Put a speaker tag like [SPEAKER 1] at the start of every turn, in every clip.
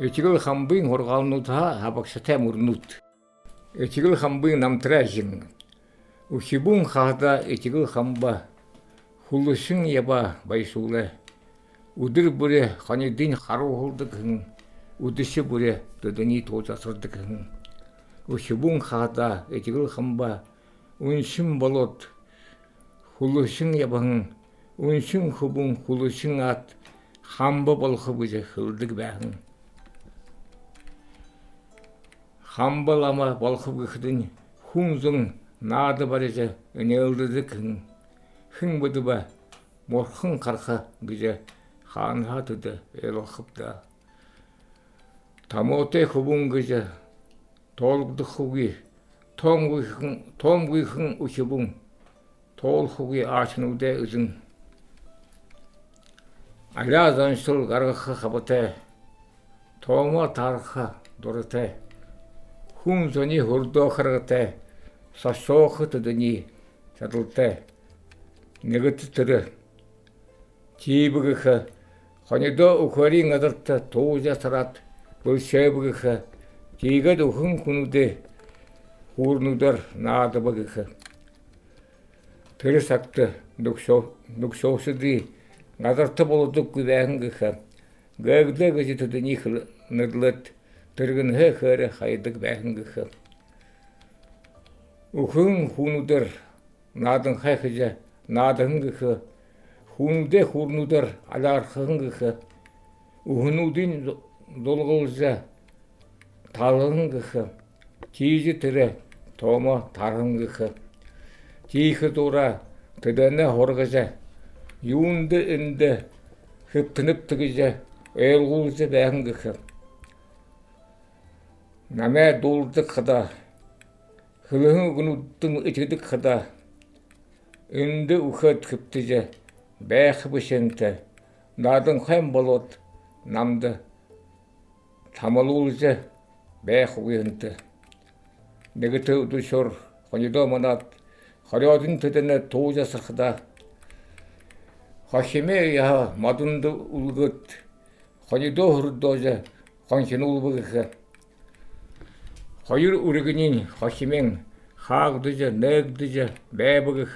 [SPEAKER 1] Эчгэл хамбын хоргалнутаа хабаксатай мөрнүт. Эчгэл хамбын намтражин. Ушибун хада эчгэл хамба хулышын яба байсууле. Үдір бүре ханедин харуулдык хын. Үдіші бүре дөдіні тозасырдык хын. Ушибун хада эчгэл хамба үншін болот. Хулышын ябан үншін хубун хулышын ат хамба болхы бүзе хылдык бәхін. Хамбалама балхып гыхдын хунзың нады бареже өнелдіді кін хың бұды ба морхын қарқа гыже хан хатыды элохыпта тамоте хубун гыже толгды хуги том гыхын том гыхын ухибун тол хуги ашынуде үзің алязан шыл гаргыхы хабате тома тарха дорете хүн зөний хурдоохргатай сосоохот дэний чадалтай. Нэгэт тэр чибгэх хонидо өхөрийн гадарт туужа сарат бүшэбгэх чигэд өхөн хүнүүдэ хуурнуудаар наадбагэх тэр сакт нүгшөө нүгшөөсдри гадарт болдог гүвэн гэх гэглэг гэж тэднийх нэрлэт тэргэн хэхэр хайдаг байхан гэх. Өхөн хүнүүдэр наадан хайхаж наадан гэх хүнүүдэ хүрнүүдэр алаархан гэх өхнүүдийн дулгуулж талхан гэх тийж тэр томо тархан гэх тийх дура тэдэнэ хоргож юунд энд хэвтнэп тэгж ээлгуулж байхан гэх намаа дуулдаг хада хөвөн гүнүдэн ичгдэг хада энд үхэд хэвтэж байх бишэнт надан хэм болоод намд тамалуулж байх үгэнт нэгт өдөшөр хонидо манат хориодын төдөнө туужасрахда хохиме яа мадунд үлгөт хонидо хурдож хонхинуулбыгэх хоёр үргэний хошимын хаагдж нэгдж байбгах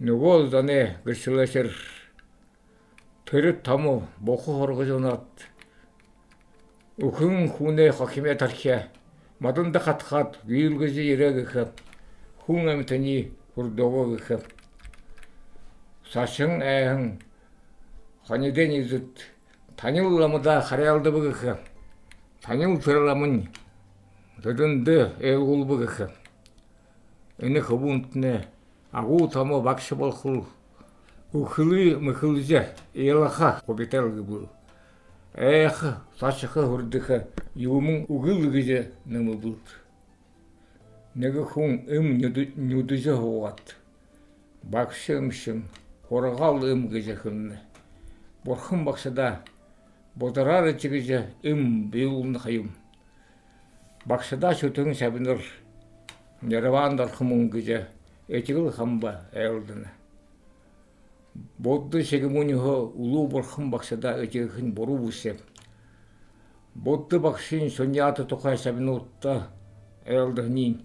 [SPEAKER 1] нөгөө зоны гэрчлэшэр тэр том бохо хоргож унаад өхөн хүнээ хохимэ тархиа модонд хатхад виргэж ирэгэх хүн амьтны хүрдөгөх сашин ээхэн хонидэн изэт танил ламда харялдбгэх танил фэрламын ферламын төдөндө ээлгулбгэх энэ хөвүнтнэ агуу томо багш болохул үхли мөхөлжэ ялаха хобител гүбү эх сашха хүрдэх юм үгэл гэж нэмбүл нэг хүн эм нүдэжэ хуугат багш юмшин хургаал эм гэж хүн бурхан багшда бодраар чигэж эм биулн хаюм багшда шүтэн шабнер нэрвандар хмун гэж эжигэл хамба айлдана бодды шегмунихо улуу бурхан багшда эжигхэн буруу бүсэ бодды багшийн соньяата тухай шабнуутта айлдахнин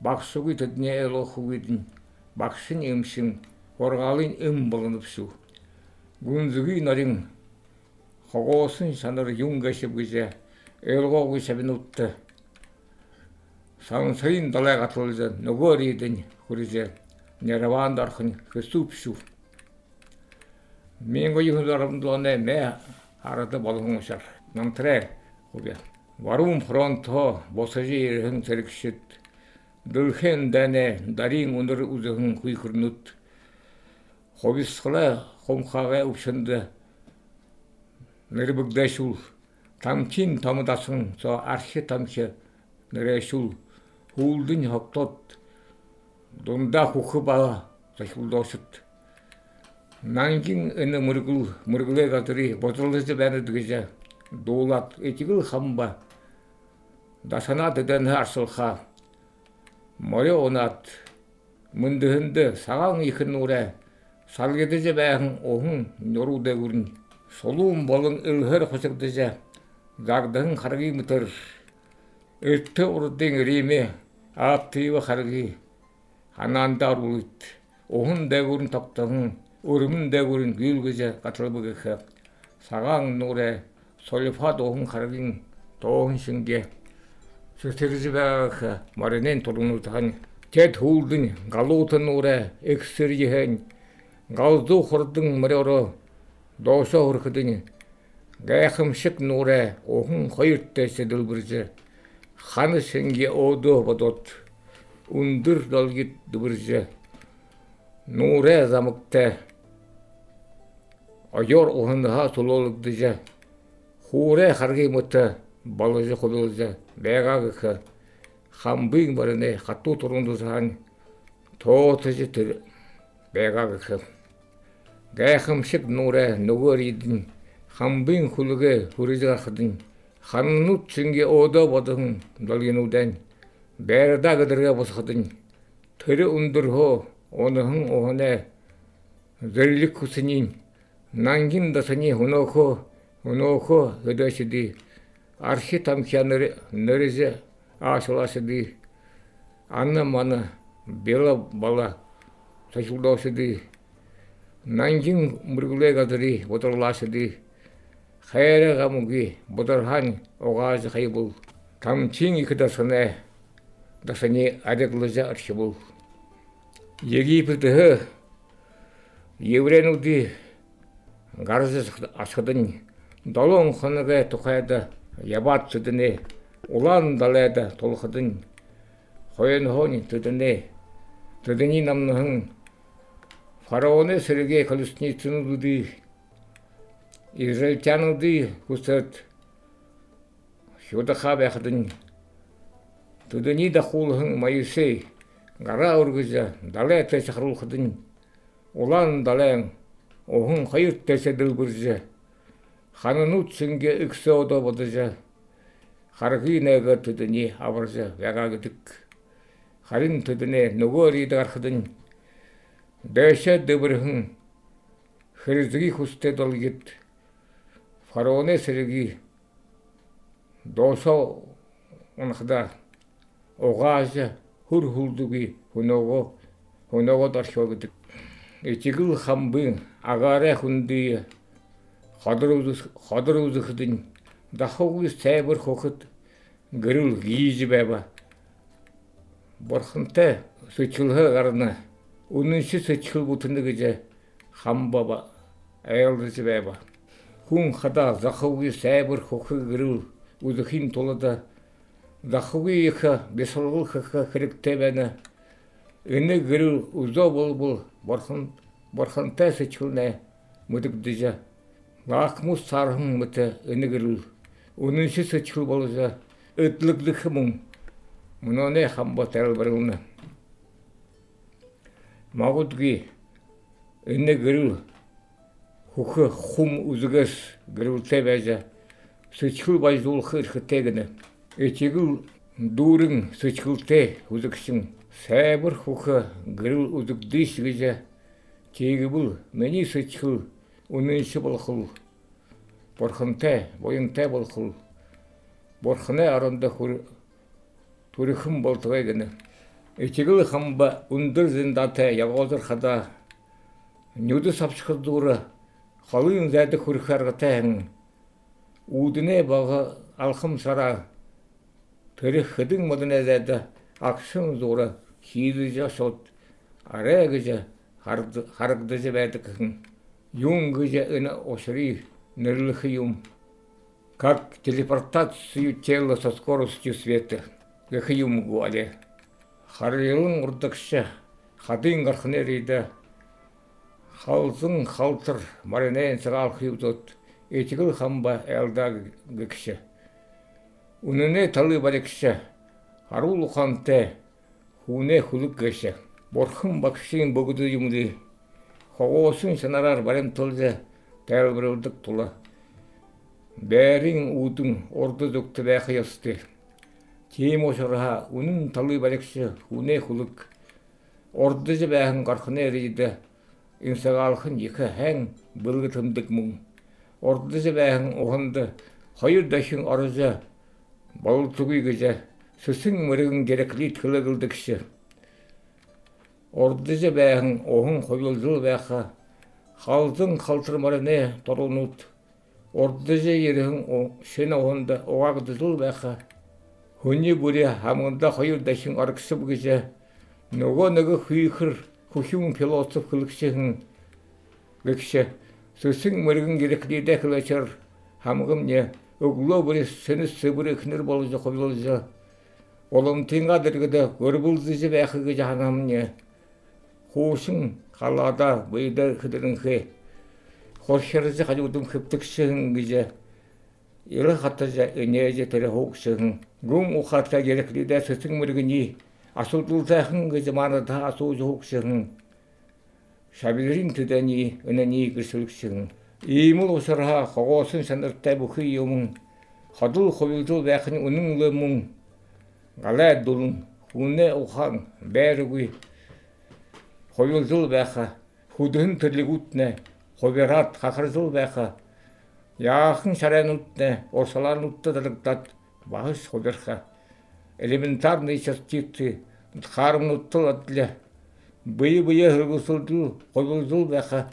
[SPEAKER 1] багшуги тэдний элохугидэн багшин эмшин хоргаалын эм болгонопсу гүнзүги нарин хогоосын санар юм гашиб гэж элгоогүй савнсайн далай гатлуулж нөгөө ридэн хүрэлээ нэрван дорхон хэсүүпшүү мен гоё хүндрэмдлоне мэ харата болгон ушар намтрэ хувэ варум фронто босажи ирхэн зэрэгшэд дүлхэн дэнэ дарин өнөр үзэн хүйхэрнүт ховисхлэ хомхагай өвшөнд нэрбэгдэшүүл тамчин томдасан цо архи тамхи нэрэшүүл хүүлдэн хогтод дундаа хөх ба захилдоосот нангийн энэ мөргөл мөргөлээ газрыг бодлож байрад гэж дуулаад ичгэл хамба дасанаад дэн харсалха моё унаад мөндөнд сагаан их нүрэ салгидж байхан ухын нуруудэ гүрэн сулуун болон элхэр хосогдож загдың харги мытыр өтті урдың риме Аптива харги ханандар үйт. Ухын дэгүрэн тогтогон өрмөн дэгүрэн гүйлгэж гатрабгэх сагаан нүрэ. Солифат ухын харгийн тоон шингэ. Сэртэгж байх маринен тургнуудхан тэд хүүлдэн галуутан нүрэ. Эксэржихэн галзуу хурдан мөрөөрөө доошо хөрхөдөн гайхамшиг нүрэ. Ухын хоёрт дэсэдэлбэрж ханы сенге одо бодот. Ундыр далгит дыбыржы нуре замыкте. Ойор оғынға тулолыгдыжы хуре харги мыты балыжы худылжы бегагы хамбың барыне хатту турундузан тоотыжы тыр бегагы гайхымшык нуре нугоридин хамбың хулуге хурижахдын ханнут синге ода бодың далгенуден бәрда гыдырга босхадын тыры ундурхо оныхын оғыне зерлик кусынин нангин дасани хунохо хунохо хыдашиди архи тамхя нөрезе ашылашыди анна мана бела бала сачулдашыди нангин мургуле гадыри боторлашыди хайра гамуги боторхан оғазы хайбул. Тамчин икдасыне дасани адеглыжа архибул египетті евренуди гарзы ашыдын долон хыныгэ тухайда ябат сүдіне улан далайда толхыдын хойын хони тыдыне тыдыни намныхын фараоны сырге колесницынуды израильтянуды кусат. Шудаха бяхдын тыдыни да хулхын майысей гара ургыза далай тесахрулхыдын улан далайын оғын хайыр тесе дылбыржа ханынут сынге иксе ода бодыжа харги вягагыдык харин тыдыне нугори дархыдын дэше фараоны сэргийг досоо унахда угааж хөр хүлдүги хөнөөгөө хөнөөгөө дорхио гэдэг. Эцэгл хамбын агаарэ хүнди ходрууз ходрууздын дахуугийн цайбар хөхөд гэрэл гийж байва бурхантай сөчлөхө гарна. Үнэн шиг сөчлөх бүтэнэ гэж хамбаа айлж байва хүн хада захуугis тайвар хөхөг гэрэл үзэхийн тулд захуугийнхаа бисургуулах хэрэгтэй байна энэ гэрэл үзөө болбол борхон борхонтой сэчгүнэ мүдэгдэж наахмус сархан мэт энэ гэрэл үнэнши сэчгүл болж өдлөглөх мөн мөнөне хамба тайлбарлана магадгүй энэ гэрэл хөх хүм үзгээс гэрүүлтэй байж сэчхүү байзуулах эрхтэйгэнэ. Эчигүү дүүрэн сэчхүүлтэй үзэгсэн сайбар хөх гэрүүл үзэгдээс гэж чигвэл миний сэчхүү үнэнши болох уу? Бурхантай, буянтай болох уу? Бурхны аранда хүр төрхөн болдгойгэнэ. Эчигэл хамба өндөр зиндатай явгозор хада нүдэс авчихд дүүрэ халын зайдаг хүрэх аргатай үүднэ бага алхам сара. Тэрэх хэдэн моднэ зайда акшин зура хийдэж шот арай гэж харагдаж байдаг гэн юм гэж энэ ошри нэрлэх юм. Как телепортацию тела со скоростью света гэх юм гуале харилын урдагша хадын гархны рида халзын халтар маринен сагал хивдот этигэл хамба элдаг гэкшэ үнэнэ талы барекшэ харуул ухантай хүнээ хүлэг гэшэ бурхан багшийн бөгд юмды хогоосын санараар баримтуулж тайлбарлагддаг тула. Бээрийн үүдэн урд зүгт байх ёстой. Тийм учраас үнэн талыг баригч хүнээ хүлэг урдж байхан горхны рид инсагаалх Инсагаалхан ихэ хэн бүргэд хөмдөг мөн урдс байхан уханд хоёр дахин орж болцгүй гэж сүсэн мөргөн гэрэлт хөлөглөдөг шээ. Урдс байхан ухан хувилзуу байха халзан халтар мөрнэ дурнууд урдс ерхэн шинэ уханд угаагддгүй байха хүний бүрий хамганда хоёр дахин оргсөв гэж нөгөө нөгөө хүйхэр хүшүүн философ хөлгшийн гэгшэ сүсэн мөргэн гэрхлий дэхлэчэр хамгам не өглөө бүрээс сэнэс сэвэр ихнэр болж хөвлөж боломтинга дэргэдэ өрбүлзэж байх гэж ханам не хуушин халаада бэйдэ хэдэрэнхэ хоршэрзэ хажуудым хэвтгшэн гэж ирэ хатаж энеж тэр хөөгшэн. Гүм ухатга гэрхлий дэ сүсэн мөргэний асуулуулсан гэж манай та асууж хөксөн шавирын төдөний өнөний гэрсэлгсэн ийм л усраа хогоосон санартай бүхий юм. Хадуу хувилжуу байх нь үнэн лэмүн галай дүрэн үнэ ухан бэргүй хувилжуу байха хөдөн төрлөгүтнэ хувират хахарзуу байха яахан шараанууднэ урсалаануудад дарагдаад багш хувирха элементарный частицы хармнуттыл атле быйы быйы хыргусулду хойулзул байха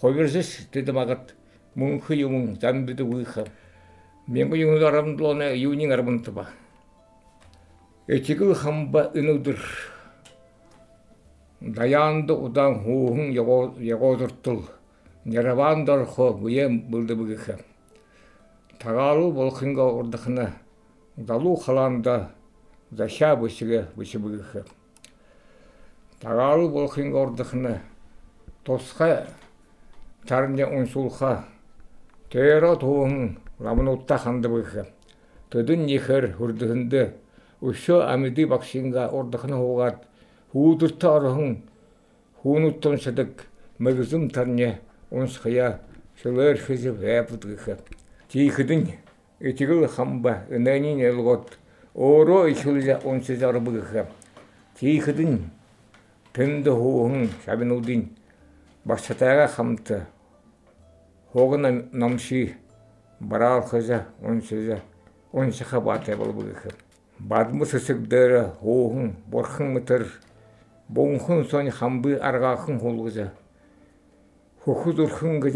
[SPEAKER 1] хоберзис деди магат мунхы юмун замбиды уйха. Менго юңу арамдылоне юнин арбынтыба этигыл хамба ынудыр Dayandı udan huğun yağodurtul. Неравандар хо буем булды бүгіхі. Тағалу болқынға ордықына, далу қаланда заша бүгіхі. Тағалу болқынға ордықына, тосқа тарынде ұнсулға, тейра туғын ламынутта қанды бүгіхі. Түдін нехер үрдігінді, үші әміді бақшынға ордықына хоғат, хуудырта орохун хуунуттон садак мэгзум тарне унсхая шылэр хэзэ вэпдгэх тихэдэн этигэл хамба энэнин элгот. Өөрө ихүүлж унсэж арбгэх тихэдэн тэнд хуун шабинуудын багшатайга хамт хогн намши бараал хэзэ унсэж унсаха батай болбгэх бадмус сэсэгдэр хуун бурхан мэтэр бонхон сон хамбы аргахан хулгыза хөхүд өрхөн гэж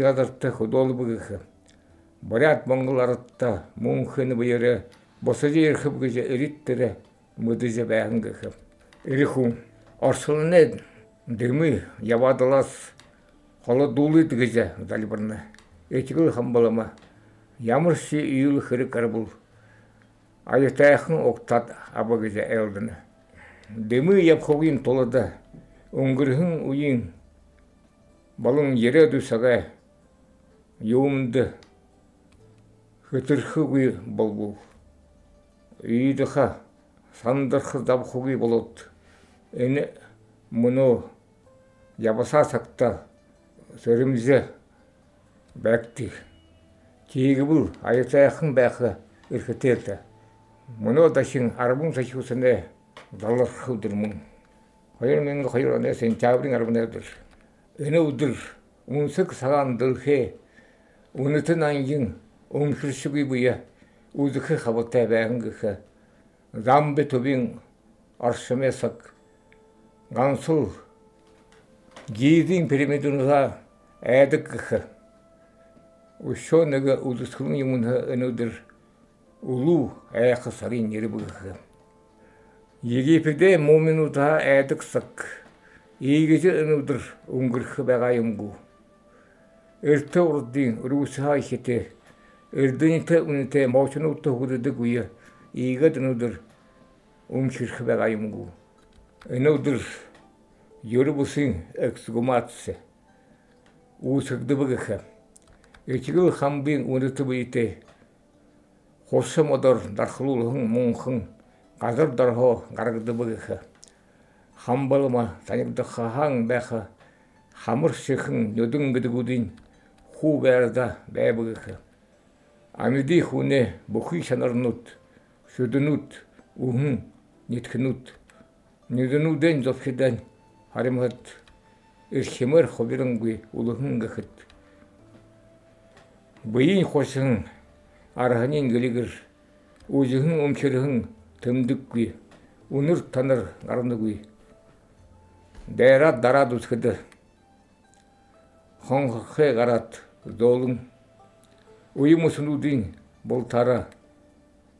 [SPEAKER 1] барят монгол аратта мөнхөн бүйрэ босожи ирхэв гэж эриттэрэ мүдэжэ байган гэх эрихүн орсолны дэмэ явадалас холодулыд гэж залбарна этигэл хамбалама ямар си ийл хэрэг арбул аятайхан октад аба гэж элдэнэ Дымы япхогин толада өнгөрхөн үеийн болон яриад усага юмд хөтөрхөгүй болбов. Ийдэхэ сандарх давхуги болот. Энэ мөн ябаса сакта сөрөмжө бактих. Тигбүр аятайхан байх эрхтэйл. Мөн дахин 10 сая хүснэ далах өдөр мөн. 2002 оны сентябрийн 11-нд энэ өдөр үнсэг сагаан дөрхөө үнэтэн ангийн өмсөшгүй буя үзэх хавтай байнгэх замбе төвийн оршмэсак гансуу гизин пирамидунга айдагх өшөнөг үлсгэн юм өнөдөр улуу айх сарын нэрбэх. Египтэд муминуудаа айдагсак ийгэж өнөдөр өнгөрөх байгаа юмгүй. Эртөө урдын өрөөсөө ихтэй эрдэнэтэй үнэтэй мочнуудтай хүрдэг үе ийгэд өнөөдөр өмширх байгаа юмгүй. Өнөөдөр Ерөөсөн эксгумац үүсгэдэг. Эчгэл хамбын үнэтэй хурсан модор дархлуулхан мөнхөн газар дархо гаргадаг. Хамбалма танигдах хаан байх хамар шихэн нүдэн гэдгүүдийн хүү байрда байбгэх амьдын хүнээ бүхий шанарнууд шүднүүд үхэн нэтхнүүд нэгнүүдэн зөвхөдөн харимхад их хэмэр хөвөрөнгүй үлхэн гэхэд бийн хосон арханын гэлэгэр үзхэн өмхөрхэн төмдөггүй өнөр танар гарнагүй дээраа дараад үсгэд хонхэ гараад зоолн уймусунуудын болтара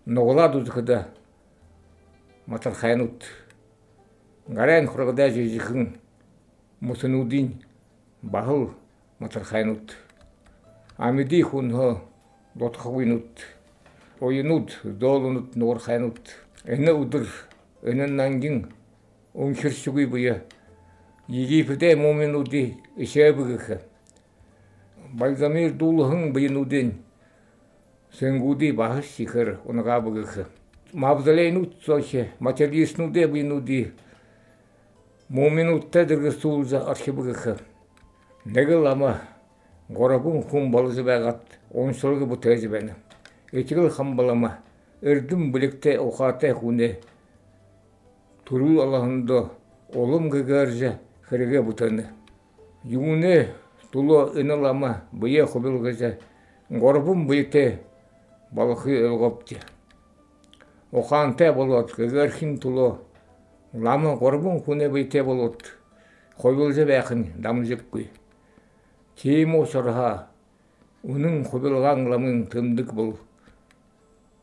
[SPEAKER 1] нуглаад үсгэд матар хайнут. Гарайн хургадаа жижигхэн мусунуудын бахал матар хайнут. Амиди хүнхө дотхогвинут уйнууд зоолунут нуур хайнут. Энэ өдөр энэ нангийн өмхөршгүй буя Египетэ муминуудын ишэбгэх Бальзамир дулхан бинуудын сэнгуди бахаш сихэр унагабгэх мавзолейнууд сохе материалистнуудэ бинуди муминуудтай дэргэсүүлзэ архивгэх нэг л ама горогун хүн болж байгаад уншилг бүтээж байна. Ичгэл хамбалама эрдэм бүлэгтэй ухаатай хүнээ төрүүл алахандо улам гэгэрж хэрэгэ бүтэн. Юунэ туло энэлама бие хобилгэж горбун бүйтэй балхи өлгөпти. Ухаантай болоод гэгэрхин туло. Лама горбун хүнэ бүйтэй болоод хобилж байх нь дамжиггүй. Тийм учраас үнэн хобилгаан ламын тэмдэг бол.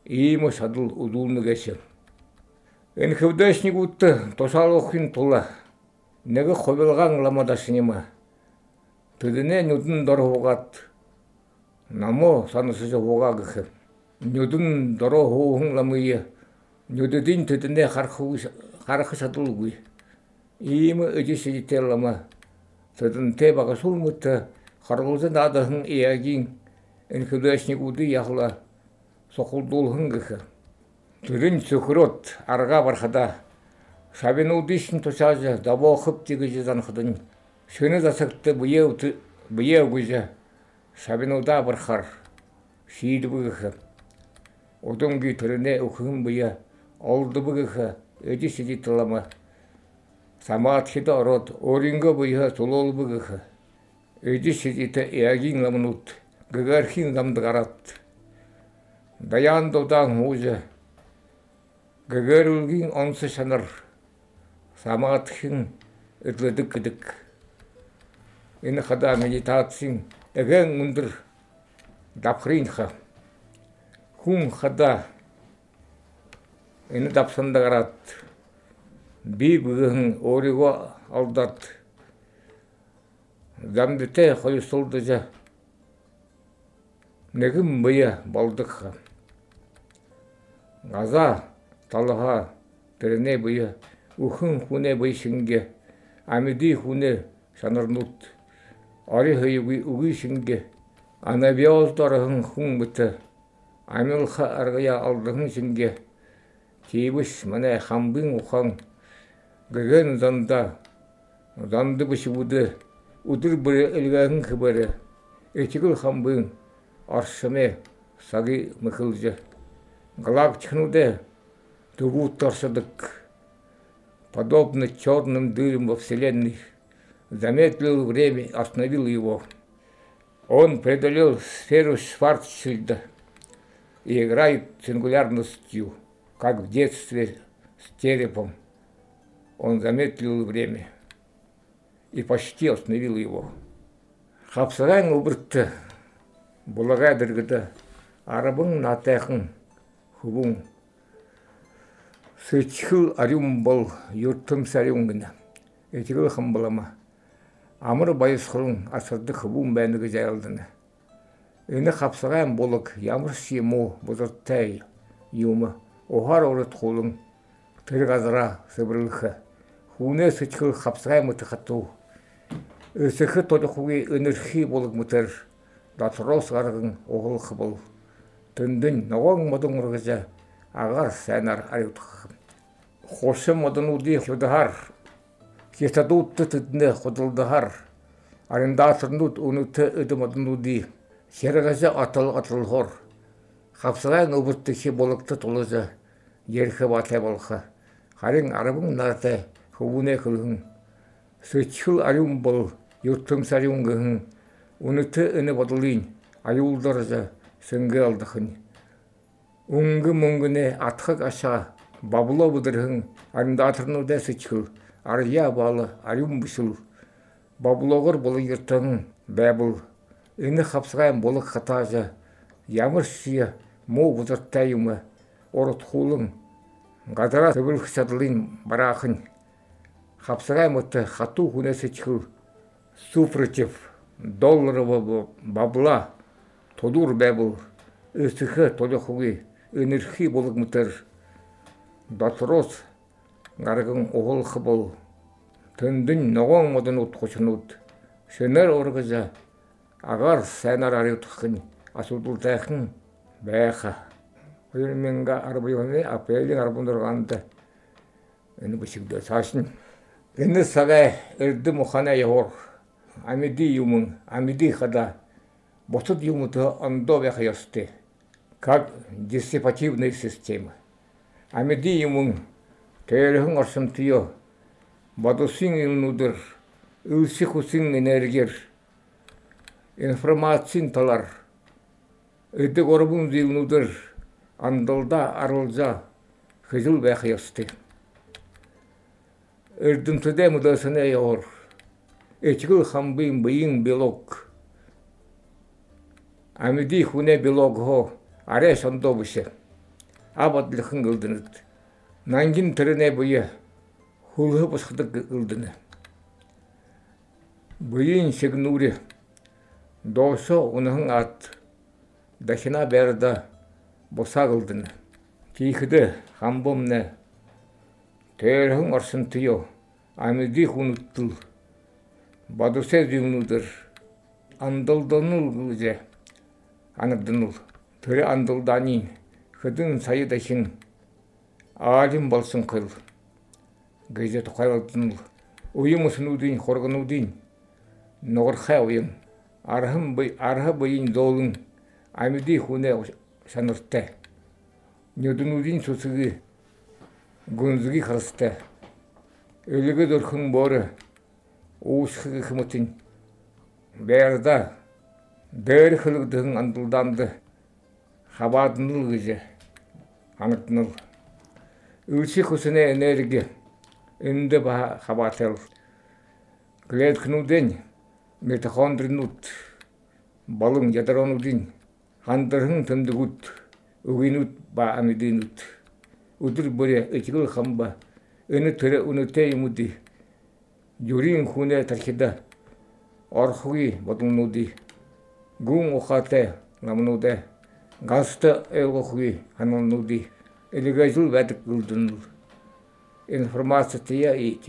[SPEAKER 1] Ийм садал удуулнагээс энэ хөвдөшнигүүд тусаалгахын тулд нэг хобилгаан ламадаснима тэднэ нүдэн дор хугаад намо санасж хугаа гэх нүдэн дор хуун ламыг нүдэдин тэднэ харах харах садалгүй ийм эжиситэл лама тэднэ бага сулмут харгуулсан дадахан иагийн энэ хөвдөшнигүүд яхла. Сохулдуулхан гэх тэрэн цөхрөт арга бархада. Шавинуудын тушааж давоохып гэж занхад шөнө засагт буяа Odungi törüne okuhum buya, oldu bugıha, ödü sidi tılama. Samat hida arot, oringa buya, tulol bugıha. Ödü sidi te eagin lamnut, gıgarhin lamdı garat. Dayan dodan huza, gıgarulgin onsu şanır. Samat hin, ödledik gıdık. Энэ хада медитацийн эгэн өндөр давхрынха хүн хада энэ давсанд гараад би бүгэн өөрийгөө алдаад замдтэй хоёрсуулдаж нэгэн бая болдог газа талха тэрнээ бая үхэн хүнээ бишингэ амьди хүнээ шанарнууд ори хöyгүй үгүй шингэ анабиол дорхон хүн мэт амилха аргая алдхан шингэ чивэс манай хамбын ухан гэгэн занда занд бишвүдэ өдөр бүр элгэн хбэрэ эчгэл хамбын. Оршмэ саги мөхөлж галактикнуудэ дөвүүт оршдог подобно черным дырам во Вселенной, замедлил время, остановил его. Он преодолел сферу Шварцшильда. И играет сингулярностью, как в детстве с черепом. Он замедлил время и почти остановил его. Хапсарайн убыртты, булагай дыргыды, арабың натайхын, хубың Сычхыл арюм бол юртым сарюм гына. Этигыл хамбалама. Амыр байысхырын асырды хыбун бәндігі жайылдыны. Эні қапсағайын болық ямыр сиему бұзырттай юмы. Охар орыт қолың тыр қазыра сыбырлықы. Хуне сычхыл қапсағай мұты қатту. Өсіхі тодықуге өнірхи болық мұтыр. Датырос ғарғын оғыл қыбыл. Түндін науаң мадың ұрғыза агар сэнар аюутгах хошим моднууди худахар хитадуутты тэднэ худалдахар арендааторнууд өнөтө өдө моднууди хэрэгажа атал аталхор хавсагай нөбөртөхи болготы тулажа ярихэ батай болха харин арабын нартай хөвүнэ хөлгөн сөчхүл аюун бол юртым сариун гэн өнөтө өне бодлын аюулдаржа сөнгө алдахын Унгы мунгыне атхак аша бабула будырхын арымдатырну да сычкыл арья балы арюм бышыл бабулогор болы йыртын энэ хавсгайн булаг хатаажа ямар шия муу бузартай юм урт хуулан гадараа төвлөх чадлын бараахан хавсгайн мот хатуу хүнээс ичхүр супротив долларового бабла тодур байбул өсөхө толохгүй өнөрхий булаг мөтер дотрос гарган угулх бол төндөн ногоон модон утгучнууд шөнөр ургаж агаар сайнаар аригдах нь асуудалтай байха. 2012 оны апрелийн 14-нд энэ бүсгдээ цаашин энэ сага эрдэм ухана явор амиди юм амиди хада. Бусад юмтай ондоо байх ёстой. Как диссипативная система амиди юм тэрхэн орсомтё бодосын юмнуудэр үлсэх үсэн энергиэр информацийн талаар эдэг орбун зүйлнүүдэр андалда арулза хизэл байх ёстой. Эрдэмтэдэ мөдөсөнө явар. Эчгэл хамбын быйын белок. Амиди хүнэ белок хоо аре сондо буше абадлыхын гылдыныт нангин тіріне бұйы хулы босқыдық гылдыны бұйын сегнури досо унахын ат дахина берда боса гылдыны тихіді хамбомне терхын орсын тыйо амиди хунуттыл бадусе дюнудыр андылдыныл гылже аныкдыныл төрі андылдани хыдын сайыдахин алим болсын кыл. Гыйзе тухайлтын уйым усынудын хоргонудын ногорха арха быйын долын амиди хуне саныртте нюдунудин сусыгы гунзыги хырсте өлігі дөрхін боры уусхыгы хымытын. Бәрда дэр хылыгдығын андылданды. Хабадныл гыже анытныл үлчи хусыне энерги үнді ба хабател клеткнуден митохондринут балың ядронудин хандырхын тымдыгут угинут ба амидинут удыр боре ичгыл хамба ыны төрө унуте юмуди юрин хуне тархида орхуги бодунуди гун ухате элегажул вадик гулдун информация тия и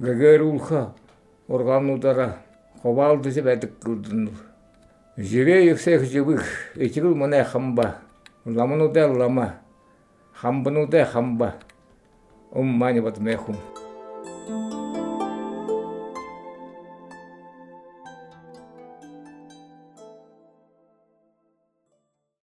[SPEAKER 1] хун трутуни хергулже гагерулха органудара ховалдыже вадик гулдун живе всех живых этигул мане хамба ламануде лама хамбануде хамба уммани вот мехум